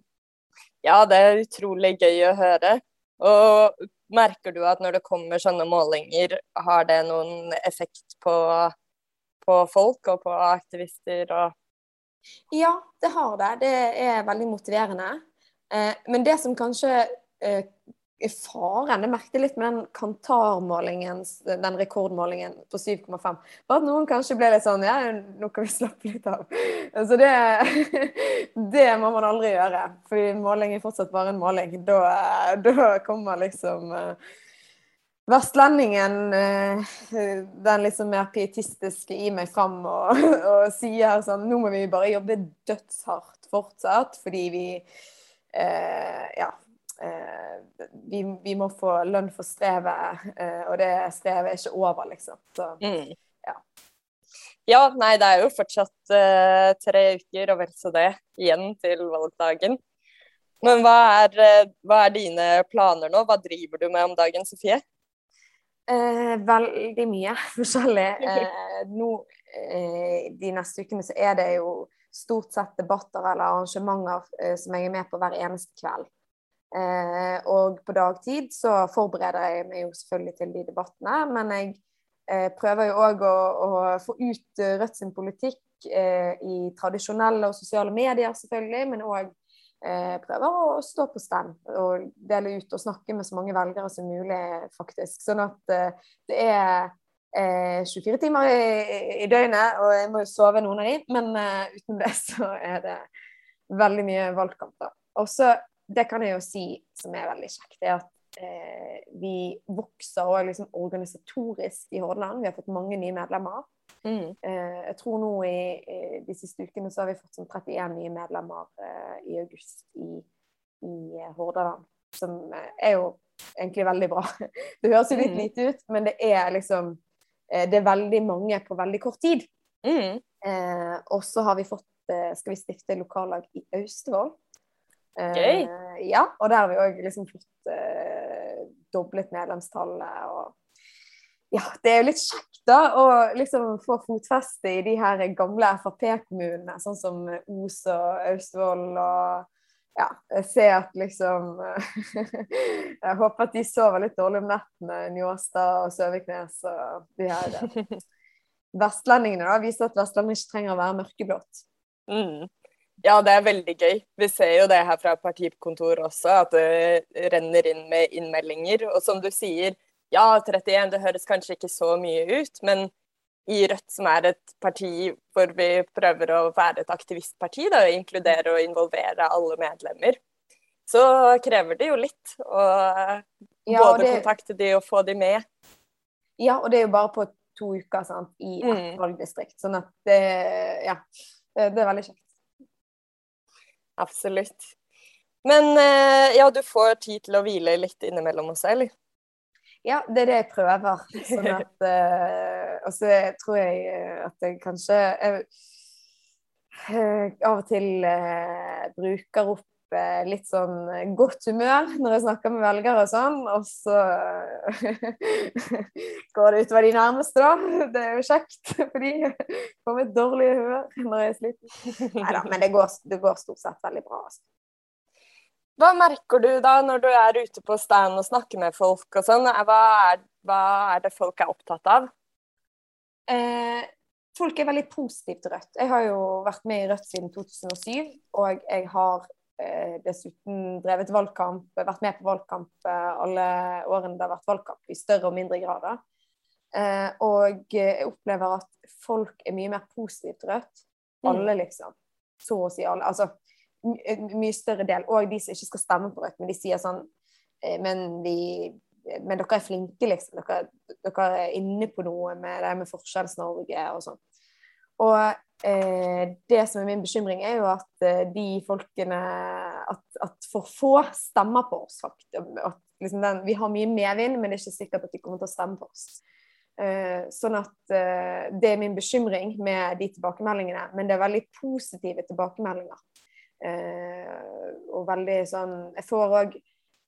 S1: Ja, det er utrolig gøy å høre. Og merker du at når det kommer sånne målinger, har det noen effekt på, på folk og på aktivister og
S5: Ja, det har det. Det er veldig motiverende. Men det som kanskje faren. Jeg merket litt med den Kantar-målingen, den rekordmålingen på 7,5. Bare at noen kanskje ble litt sånn Ja, nå kan vi slappe litt av. Så det, det må man aldri gjøre. For måling er fortsatt bare en måling. Da, da kommer liksom uh, vestlendingen, uh, den liksom mer pietistiske i meg fram og, og, sier sånn Nå må vi bare jobbe dødshardt fortsatt, fordi vi Eh, Ja eh, vi, vi, må få lønn for strevet, eh, og det strevet er ikke over, liksom. Så,
S1: mm. ja. ja. nei, det er jo fortsatt eh, tre uker og vel så det igjen til valgdagen. Men hva er, eh, hva er, dine planer nå? Hva driver du med om dagen, Sofie?
S5: Eh, veldig mye forskjellig. Eh, nå, eh, de neste ukene så er det jo stort sett debatter eller arrangementer eh, som jeg er med på hver eneste kveld. Eh, og på dagtid så forbereder jeg meg jo selvfølgelig til de debattene, men jeg eh, prøver jo òg å, å, få ut eh, Rødt sin politikk eh, i tradisjonelle og sosiale medier, selvfølgelig, men òg eh, prøver å stå på stand og dele ut og snakke med så mange velgere som mulig, faktisk. Sånn at det er 24 timer i, døgnet, og jeg må jo sove noen av de, men utenom det så er det veldig mye valgkamp. da. Og det kan jeg jo si som er veldig kjekt, er at eh, vi vokser òg liksom organisatorisk i Hordaland. Vi har fått mange nye medlemmer. Mm. Eh, jeg tror nå i, i, de siste ukene så har vi fått sånn 31 nye medlemmer eh, i august i, i eh, Hordaland. Som eh, er jo egentlig veldig bra. Det høres jo litt mm. lite ut, men det er liksom eh, Det er veldig mange på veldig kort tid. Mm. og så har vi fått eh, skal vi stifte lokallag i Austevoll. Eh,
S1: Uh,
S5: ja, og der har vi òg liksom fått uh, doblet medlemstallet. og ja, det er jo litt kjekt da å liksom få fotfeste i de her gamle Frp-kommunene, sånn som Os og Austevoll og ja, jeg ser at liksom Jeg håper at de sover litt dårlig om nettene, Njåstad og Søviknes og de her eh, vestlendingene. da, Viser at Vestlandet ikke trenger å være mørkeblått.
S1: Mm. Ja, det er veldig gøy. Vi ser jo det her fra partikontoret også, at det renner inn med innmeldinger. Og som du sier, ja, 31, det høres kanskje ikke så mye ut, men i Rødt, som er et parti hvor vi prøver å være et aktivistparti, da, og inkludere og involvere alle medlemmer, så krever det jo litt å
S5: Ja,
S1: både
S5: det-
S1: kontakte de og få de med.
S5: Ja, og det er jo bare på to uker sant, i et
S1: Mm.
S5: valgdistrikt. Sånn at det Ja. Det, det er veldig kjekt.
S1: Absolutt. Men eh, ja, du får tid til å hvile litt innimellom også, eller?
S5: Ja, det er det jeg prøver. Sånn at eh, Og så tror jeg eh, at jeg kanskje jeg, eh, av og til eh, bruker opp litt sånn godt humør når jeg snakker med velgere og sånn, og så går det utover de nærmeste, da. Det er jo kjekt, fordi jeg får med dårlig humør når jeg er sliten. Nei da, men det går, det går stort sett veldig bra. Altså.
S1: Hva merker du da når du er ute på stand og snakker med folk og sånn? Hva hva er det folk er opptatt av?
S5: Eh, folk er veldig positive til Rødt. Jeg har jo vært med i Rødt siden 2007, og jeg har dessuten drevet valgkamp, vært med på valgkamp eh, alle årene det har vært valgkamp, i større og mindre grad. Eh, og jeg opplever at folk er mye mer positive til Rødt.
S1: Mm.
S5: Alle, liksom. Så å si alle. Altså mye større del. Og de som ikke skal stemme på Rødt, men de sier sånn eh, Men vi men dere er flinke, liksom. Dere, dere er inne på noe med det med Forskjells-Norge og sånn. Og eh, det som er min bekymring, er jo at eh, de folkene at, at for få stemmer på oss, faktisk. At, liksom den, vi har mye medvind, men det er ikke sikkert at de kommer til å stemme på oss. Eh, sånn at eh, Det er min bekymring med de tilbakemeldingene. Men det er veldig positive tilbakemeldinger. Eh, og veldig sånn Jeg får òg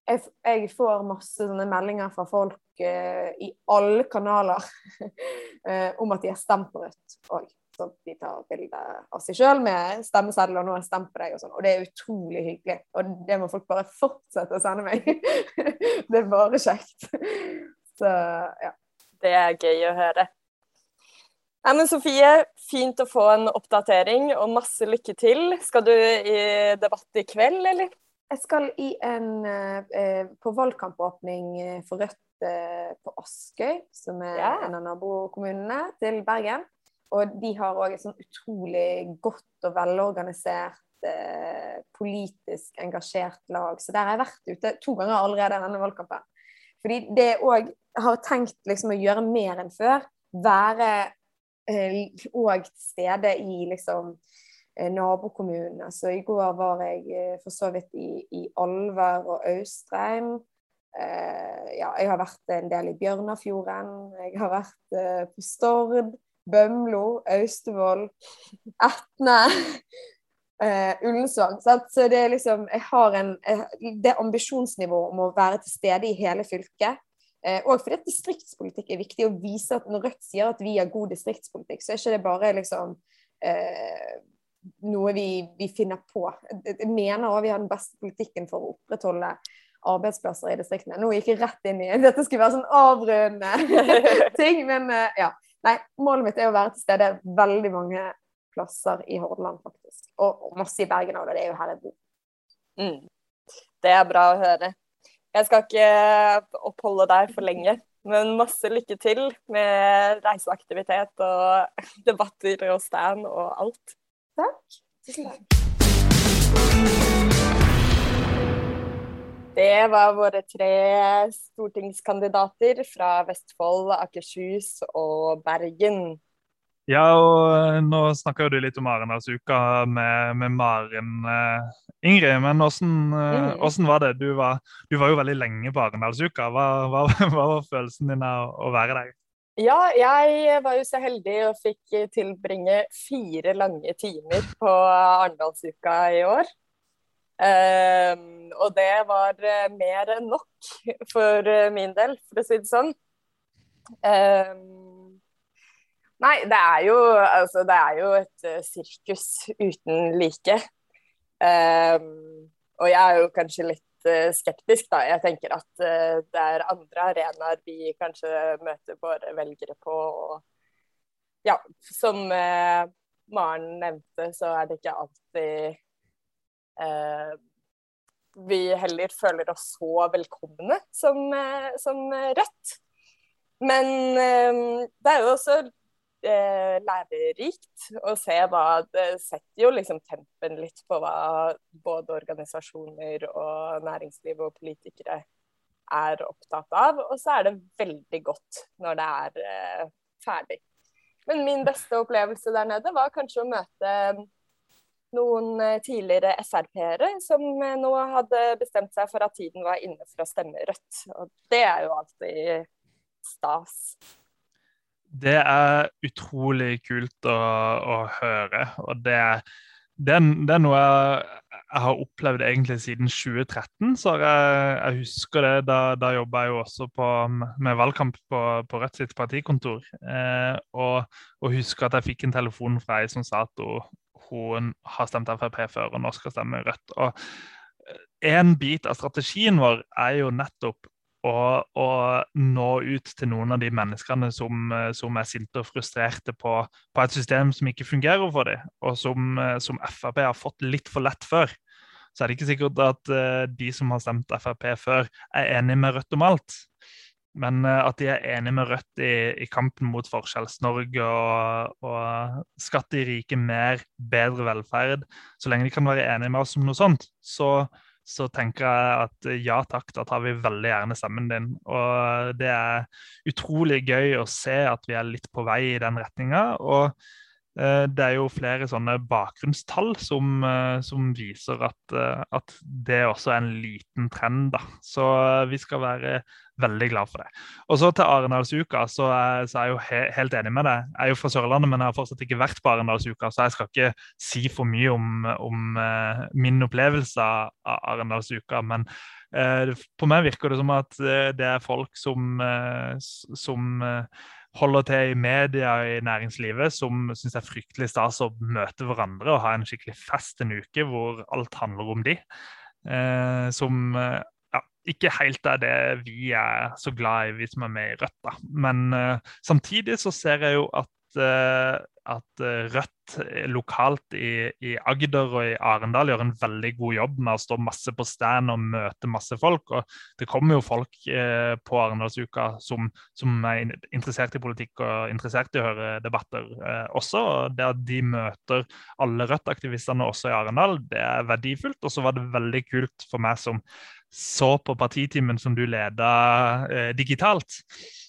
S5: jeg, får masse sånne meldinger fra folk eh, i alle kanaler eh, om at de har stemt på Rødt òg. At de tar bilde av seg sjøl med stemmesedler og 'nå har jeg stemt på deg' og sånn. Og det er utrolig hyggelig. Og det må folk bare fortsette å sende meg. det er bare kjekt. Så ja.
S1: Det er gøy å høre. Ja, men Sofie, fint å få en oppdatering, og masse lykke til. Skal du i debatt i kveld, eller?
S5: Jeg skal i en, eh, på valgkampåpning for Rødt eh, på Askøy, som er
S1: Ja.
S5: en av nabokommunene til Bergen. Og de har òg et sånn utrolig godt og velorganisert, eh, politisk engasjert lag. Så der har jeg vært ute to ganger allerede denne valgkampen. Fordi det òg har tenkt liksom å gjøre mer enn før. Være òg til stede i liksom eh, nabokommunene. Så i går var jeg eh, for så vidt i, i Alver og Austrheim. Eh, ja, jeg har vært en del i Bjørnafjorden. Jeg har vært eh, på Stord, Bømlo, Austevoll, Etne. Uh, Ullensvang. Så det er liksom Jeg har en eh, Det ambisjonsnivået om å være til stede i hele fylket. Eh, og fordi at distriktspolitikk er viktig å vise at når Rødt sier at vi har god distriktspolitikk, så er ikke det bare liksom eh, noe vi, vi finner på. Jeg mener også vi har den beste politikken for å opprettholde arbeidsplasser i distriktene. Nå gikk jeg rett inn i Dette skulle være sånn avrørende ting, men ja. Nei, målet mitt er å være til stede veldig mange plasser i Hordaland, faktisk. Og, og masse i Bergen òg, det er jo her jeg bor.
S1: Mm. Det er bra å høre. Jeg skal ikke oppholde deg for lenge, men masse lykke til med reiseaktivitet og debatter og stand og alt.
S5: Takk. Tusen takk.
S1: Det var våre tre stortingskandidater fra Vestfold, Akershus og Bergen.
S2: Ja, og nå snakka du litt om Arendalsuka med, med Maren. eh, Ingrid, men åssen eh,
S1: Mm.
S2: var det? Du var, du var jo veldig lenge på Arendalsuka. Hva, hva, hva var følelsen din av å være der?
S1: Ja, jeg var jo så heldig og fikk tilbringe fire lange timer på Arendalsuka i år. Um, og det var uh, mer enn nok for uh, min del, for å si det sånn. Um, nei, det er jo altså det er jo et uh, sirkus uten like. Um, og jeg er jo kanskje litt skeptisk, da. Jeg tenker at uh, det er andre arenaer vi kanskje møter våre velgere på. Og, ja, som uh, Maren nevnte, så er det ikke alltid uh, vi heller føler oss så velkomne som, som Rødt. Men det er jo også eh, lærerikt å se hva Det setter jo liksom tempen litt på hva både organisasjoner og næringsliv og politikere er opptatt av. Og så er det veldig godt når det er eh, ferdig. Men min beste opplevelse der nede var kanskje å møte noen eh, tidligere Frp-ere som eh, nå hadde bestemt seg for at tiden var inne for å stemme Rødt. Og det er jo alltid stas.
S2: Det er utrolig kult å, å høre. Og det, det, det, er noe jeg, jeg, har opplevd egentlig siden 2013. så jeg, jeg husker det, Da, da jobba jeg jo også på, med valgkamp på, på Rødt sitt partikontor. Eh, og, og, husker at jeg fikk en telefon fra ei som sa at hun, hun har stemt Frp før og nå skal stemme Rødt. Og en bit av strategien vår er jo nettopp å, å nå ut til noen av de menneskene som, eh, som er sinte og frustrerte på, på, et system som ikke fungerer for dem, og som, eh, som, Frp har fått litt for lett før. Så er det ikke sikkert at de som har stemt Frp før, er enig med Rødt om alt. Men uh, at de er enig med Rødt i, i kampen mot Forskjells-Norge og, og skatt de rike mer, bedre velferd. Så lenge de kan være enige med oss om noe sånt, så, så tenker jeg at eh, ja takk, da tar vi veldig gjerne stemmen din. Og det er utrolig gøy å se at vi er litt på vei i den retninga. Og eh, det er jo flere sånne bakgrunnstall som, eh, som viser at, at, det også er en liten trend. da. Så vi skal være veldig glad for det. Og så til Arendalsuka, så, så er jeg jo he helt enig med deg. Jeg er jo fra Sørlandet, men jeg har fortsatt ikke vært på Arendalsuka, så jeg skal ikke si for mye om, om uh, min opplevelse av Arendalsuka. Men uh, på meg virker det som at uh, det er folk som, som holder til i media i næringslivet, som syns det er fryktelig stas å møte hverandre og ha en skikkelig fest en uke hvor alt handler om de. Eh, som ikke helt er det vi er så glad i, vi som er med i Rødt. Da. Men eh, samtidig så ser jeg jo at, at eh, Rødt lokalt i, i, Agder og i Arendal gjør en veldig god jobb med å stå masse på stand og møte masse folk. Og det kommer jo folk uh, på Arendalsuka som, som, er interessert i politikk og interessert i å høre debatter også. og Det at de møter alle Rødt-aktivistene også i Arendal, det er verdifullt. Og så var det veldig kult for meg som så på partitimen som du leda eh, digitalt,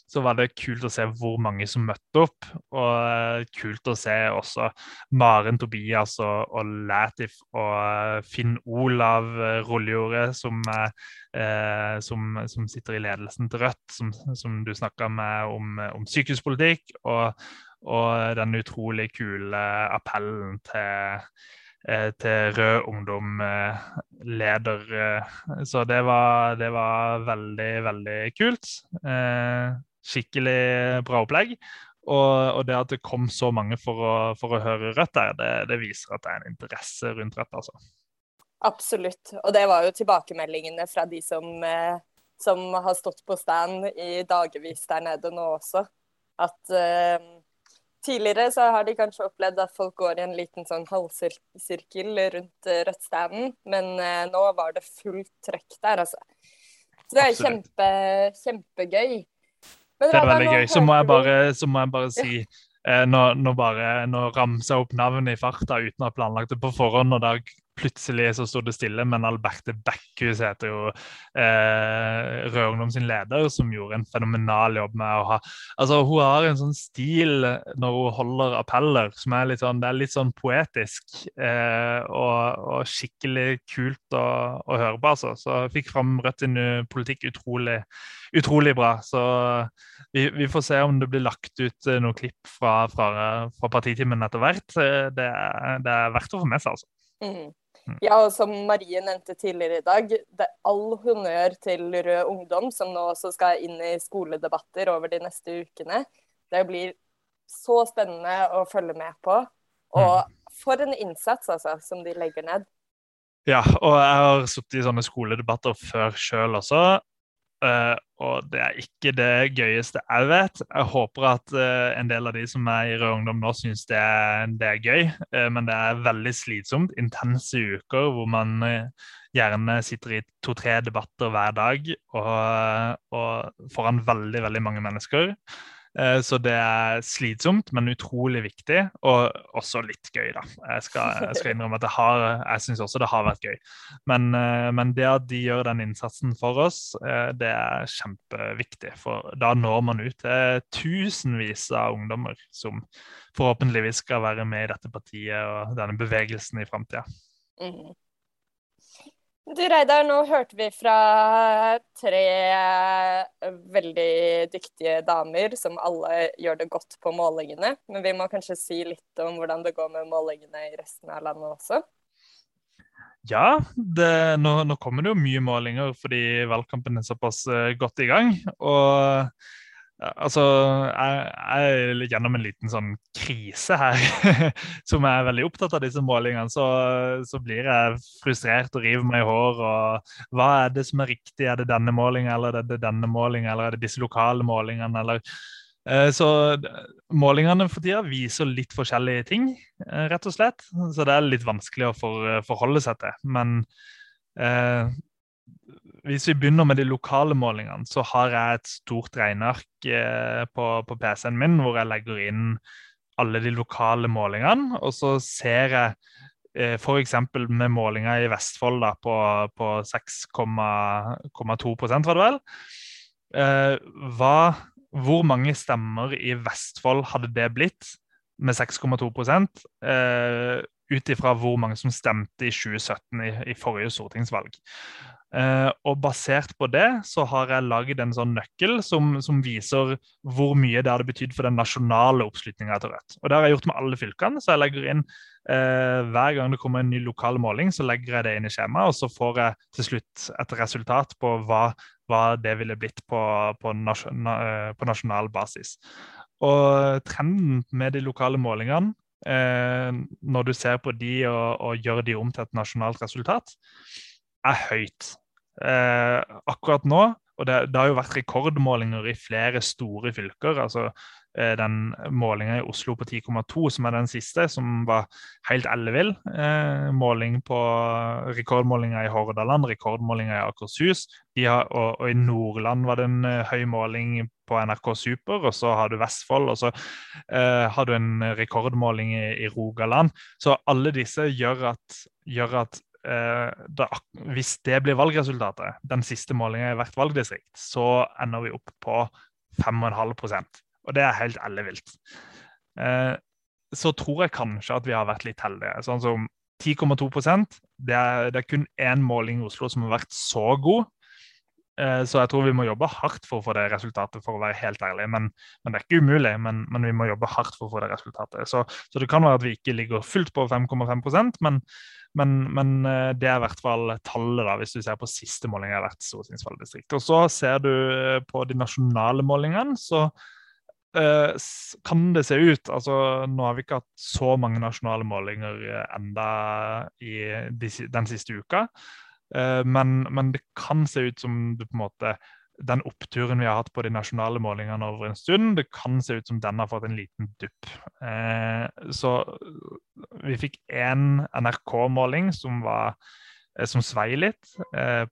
S2: så var det kult å se hvor mange som møtte opp. Og eh, kult å se også Maren Tobias og, og Latif og eh, Finn Olav eh, som, eh, som, som, sitter i ledelsen til Rødt, som, som du snakka med om, om sykehuspolitikk, og, og den utrolig kule appellen til til Rød Ungdom leder. Så det var, det var veldig, veldig kult. Skikkelig bra opplegg. Og, og, det at det kom så mange for å, for å høre Rødt der, det, det, viser at det er en interesse rundt Rødt. altså.
S1: Absolutt. Og det var jo tilbakemeldingene fra de som, som har stått på stand i dagevis der nede nå også. At eh, Tidligere så har de kanskje opplevd at folk går i en liten sånn halvsirkel rundt uh, Rødt-standen, men eh, nå var det fullt trøkk der, altså. Så det er kjempe, kjempegøy.
S2: Det er veldig gøy. Så må jeg bare, må jeg bare si eh, nå, nå, bare, nå ramser jeg opp navnet i farta uten å ha planlagt det på forhånd, og da plutselig så sto det stille, men Alberte Backhus heter jo eh, Rød Ungdom sin leder, som gjorde en fenomenal jobb med å ha Altså, hun har en sånn stil når hun holder appeller som er litt sånn, det er litt sånn poetisk eh, og, og, skikkelig kult å, å, høre på, altså. Så jeg fikk fram Rødt sin politikk utrolig, utrolig bra. Så vi, vi, får se om det blir lagt ut noen klipp fra, fra, fra partitimen etter hvert. Det, det, er verdt å få med seg, altså.
S1: Mm. Mm. Ja, og som Marie nevnte tidligere i dag, det er all honnør til Rød Ungdom, som nå også skal inn i skoledebatter over de neste ukene. Det blir så spennende å følge med på. Og mm. for en innsats, altså, som de legger ned.
S2: Ja, og jeg har sittet i sånne skoledebatter før sjøl også. Uh, og det er ikke det gøyeste jeg vet. Jeg håper at uh, en del av de som er i Rød Ungdom nå, syns det, det, er gøy. Uh, men det er veldig slitsomt. Intense uker hvor man gjerne sitter i to-tre debatter hver dag og, og foran veldig, veldig mange mennesker. Eh, så det er slitsomt, men utrolig viktig, og også litt gøy, da. Jeg skal, jeg skal innrømme at det har, jeg syns også det har vært gøy. Men, eh, men, det at de gjør den innsatsen for oss, eh, det er kjempeviktig. For da når man ut til tusenvis av ungdommer som forhåpentligvis skal være med i dette partiet og denne bevegelsen i framtida. Mm.
S1: Du Reidar, nå hørte vi fra tre veldig dyktige damer som alle gjør det godt på målingene. Men vi må kanskje si litt om hvordan det går med målingene i resten av landet også?
S2: Ja, det, nå, nå, kommer det jo mye målinger fordi valgkampen er såpass eh, godt i gang. Og Altså, jeg, jeg er gjennom en liten sånn krise her, som er veldig opptatt av disse målingene. Så, så, blir jeg frustrert og river meg i hår. og Hva er det som er riktig? Er det denne målingen, eller er det denne målingen, eller er det disse lokale målingene? eller eh, så Målingene for tida viser litt forskjellige ting, eh, rett og slett. Så det er litt vanskelig å forholde seg til. Men eh, hvis vi begynner med de lokale målingene, så har jeg et stort regneark eh, på, på PC-en min hvor jeg legger inn alle de lokale målingene. Og så ser jeg eh, f.eks. med målinga i Vestfold da, på, på 6,2 var det vel. Eh, hva, hvor mange stemmer i Vestfold hadde det blitt med 6,2 eh, ut ifra hvor mange som stemte i 2017 i, i forrige stortingsvalg. Uh, og basert på det så har jeg lagd en sånn nøkkel som, som, viser hvor mye det hadde betydd for den nasjonale oppslutninga til Rødt. Og Det har jeg gjort med alle fylkene. så jeg legger inn uh, Hver gang det kommer en ny lokal måling, så legger jeg det inn i skjemaet, og så får jeg til slutt et resultat på hva, hva det ville blitt på, på, nasjon, uh, på, nasjonal basis. Og trenden med de lokale målingene, når du ser på de og, og gjør de om til et nasjonalt resultat, er høyt. Eh, akkurat nå, og det, det, har jo vært rekordmålinger i flere store fylker. altså eh, Den målinga i Oslo på 10,2, som er den siste, som var helt ellevill. Eh, måling på rekordmålinga i Hordaland, rekordmålinga i Akershus. Har, og, og, i Nordland var det en uh, høy måling på NRK Super, og så har du Vestfold, og så uh, har du en rekordmåling i, i Rogaland. Så alle disse gjør at, gjør at Eh, da, hvis det blir valgresultatet, den siste målingen i hvert valgdistrikt, så ender vi opp på 5,5% Og det er helt ellevilt. Eh, så tror jeg kanskje at vi har vært litt heldige. Sånn som 10,2 det det er kun én måling i Oslo som har vært så god. Eh, så jeg tror vi må jobbe hardt for å få det resultatet, for å være helt ærlig. Men, men det er ikke umulig, men, men, vi må jobbe hardt for å få det resultatet. Så, så det kan være at vi ikke ligger fullt på 5,5% men, men, men, eh, det er i hvert fall tallet, da, hvis du ser på siste måling av hvert stortingsvalgdistrikt. Og så ser du eh, på de nasjonale målingene, så uh, kan det se ut altså Nå har vi ikke hatt så mange nasjonale målinger enda i de, den siste uka. Men, men, det kan se ut som du på en måte den oppturen vi har hatt på de nasjonale målingene over en stund, det kan se ut som den har fått en liten dupp. Eh, så vi fikk én NRK-måling som eh, som svei litt,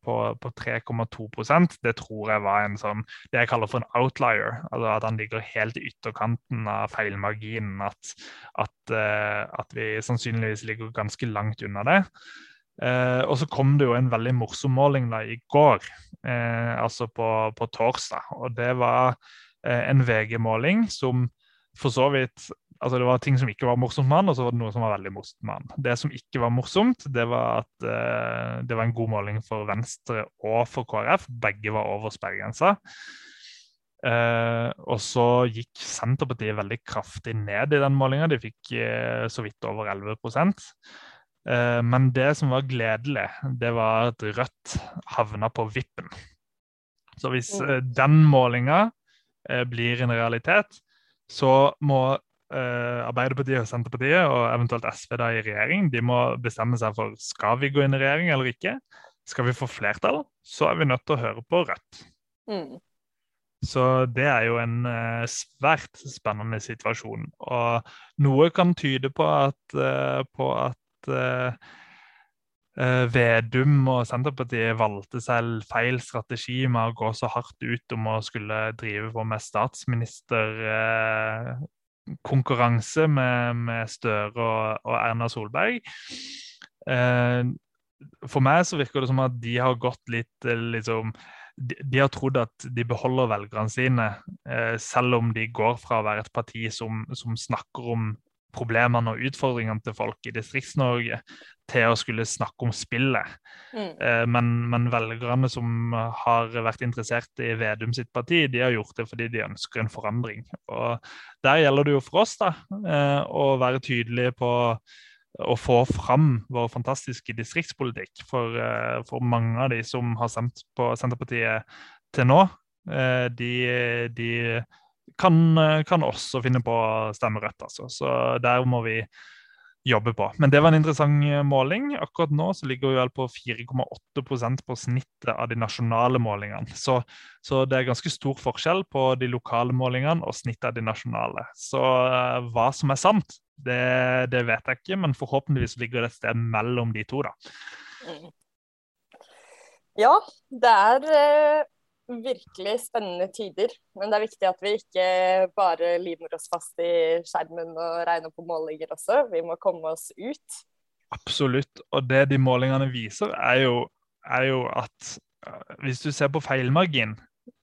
S2: på, på 3,2% Det tror jeg var en sånn, det jeg kaller for en outlier. altså At han ligger helt i ytterkanten av feilmarginen. At, at, at vi sannsynligvis ligger ganske langt unna det. Eh, og så kom det jo en veldig morsom måling da i går, eh, altså på, på, torsdag. Og det var eh, en VG-måling som for så vidt altså Det var ting som ikke var morsomt med han, og så var det noe som var veldig morsomt med han. Det som ikke var morsomt, det var at eh, det var en god måling for Venstre og for KrF. Begge var over sperregrensa. Uh, og så gikk Senterpartiet veldig kraftig ned i den målinga. De fikk uh, så vidt over 11 eh, Men det som var gledelig, det var at Rødt havna på vippen. Så hvis eh, den målinga eh, blir en realitet, så må eh, Arbeiderpartiet og Senterpartiet og eventuelt SV da i regjering de må bestemme seg for skal vi gå inn i regjering eller ikke. Skal vi få flertall, så er vi nødt til å høre på Rødt. Mm. Så det er jo en svært spennende situasjon. Og noe kan tyde på at, på at Vedum og Senterpartiet valgte selv feil strategi med å gå så hardt ut om å skulle drive på med statsministerkonkurranse med, med Støre og, og, Erna Solberg. For meg så virker det som at de har gått litt liksom de, de, har trodd at de beholder velgerne sine, eh, selv om de går fra å være et parti som, som snakker om problemene og utfordringene til folk i Distrikts-Norge, til å skulle snakke om spillet. Mm. Eh, men, men, velgerne som har vært interessert i Vedum sitt parti, de har gjort det fordi de ønsker en forandring. Og Der gjelder det jo for oss da, eh, å være tydelige på å få fram vår fantastiske distriktspolitikk. For, eh, for, mange av de som har stemt på Senterpartiet til nå, de, de kan, kan, også finne på å stemme Rødt. Altså. Så der må vi jobbe på. Men det var en interessant måling. Akkurat nå så ligger vi vel på 4,8% på snittet av de nasjonale målingene. Så, så, det er ganske stor forskjell på de lokale målingene og snittet av de nasjonale. Så eh, hva som er sant, det, det, vet jeg ikke, men forhåpentligvis ligger det et sted mellom de to. da.
S1: Ja, det er eh, virkelig spennende tider. Men det er viktig at vi ikke bare limer oss fast i skjermen og regner på målinger også. Vi må komme oss ut.
S2: Absolutt. Og det de målingene viser, er jo, er jo at eh, hvis du ser på feilmargin,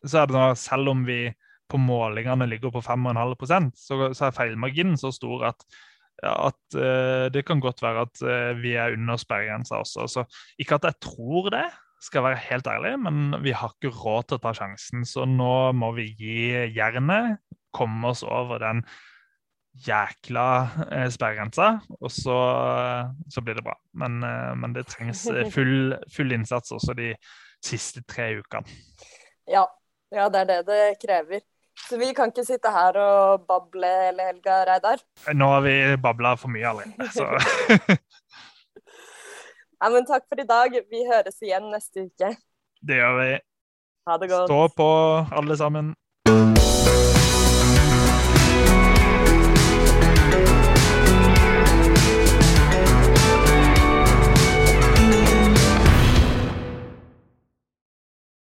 S2: så er det sånn at selv om vi på målingene ligger på 5,5 så, så er feilmarginen så stor at, at uh, det kan godt være at uh, vi er under sperregrensa også. Så ikke at jeg tror det, skal være helt ærlig, men vi har ikke råd til å ta sjansen. Så nå må vi gi jernet, komme oss over den jækla eh, sperregrensa, og så, så, blir det bra. Men, men det trengs full, full, innsats også de siste tre ukene.
S1: Ja. ja, det er det det krever. Så vi kan ikke sitte her og bable hele helga, Reidar?
S2: Nå har vi babla for mye allerede, så
S1: Nei, men takk for i dag. Vi høres igjen neste uke.
S2: Det gjør vi.
S1: Ha det godt.
S2: Stå på, alle sammen.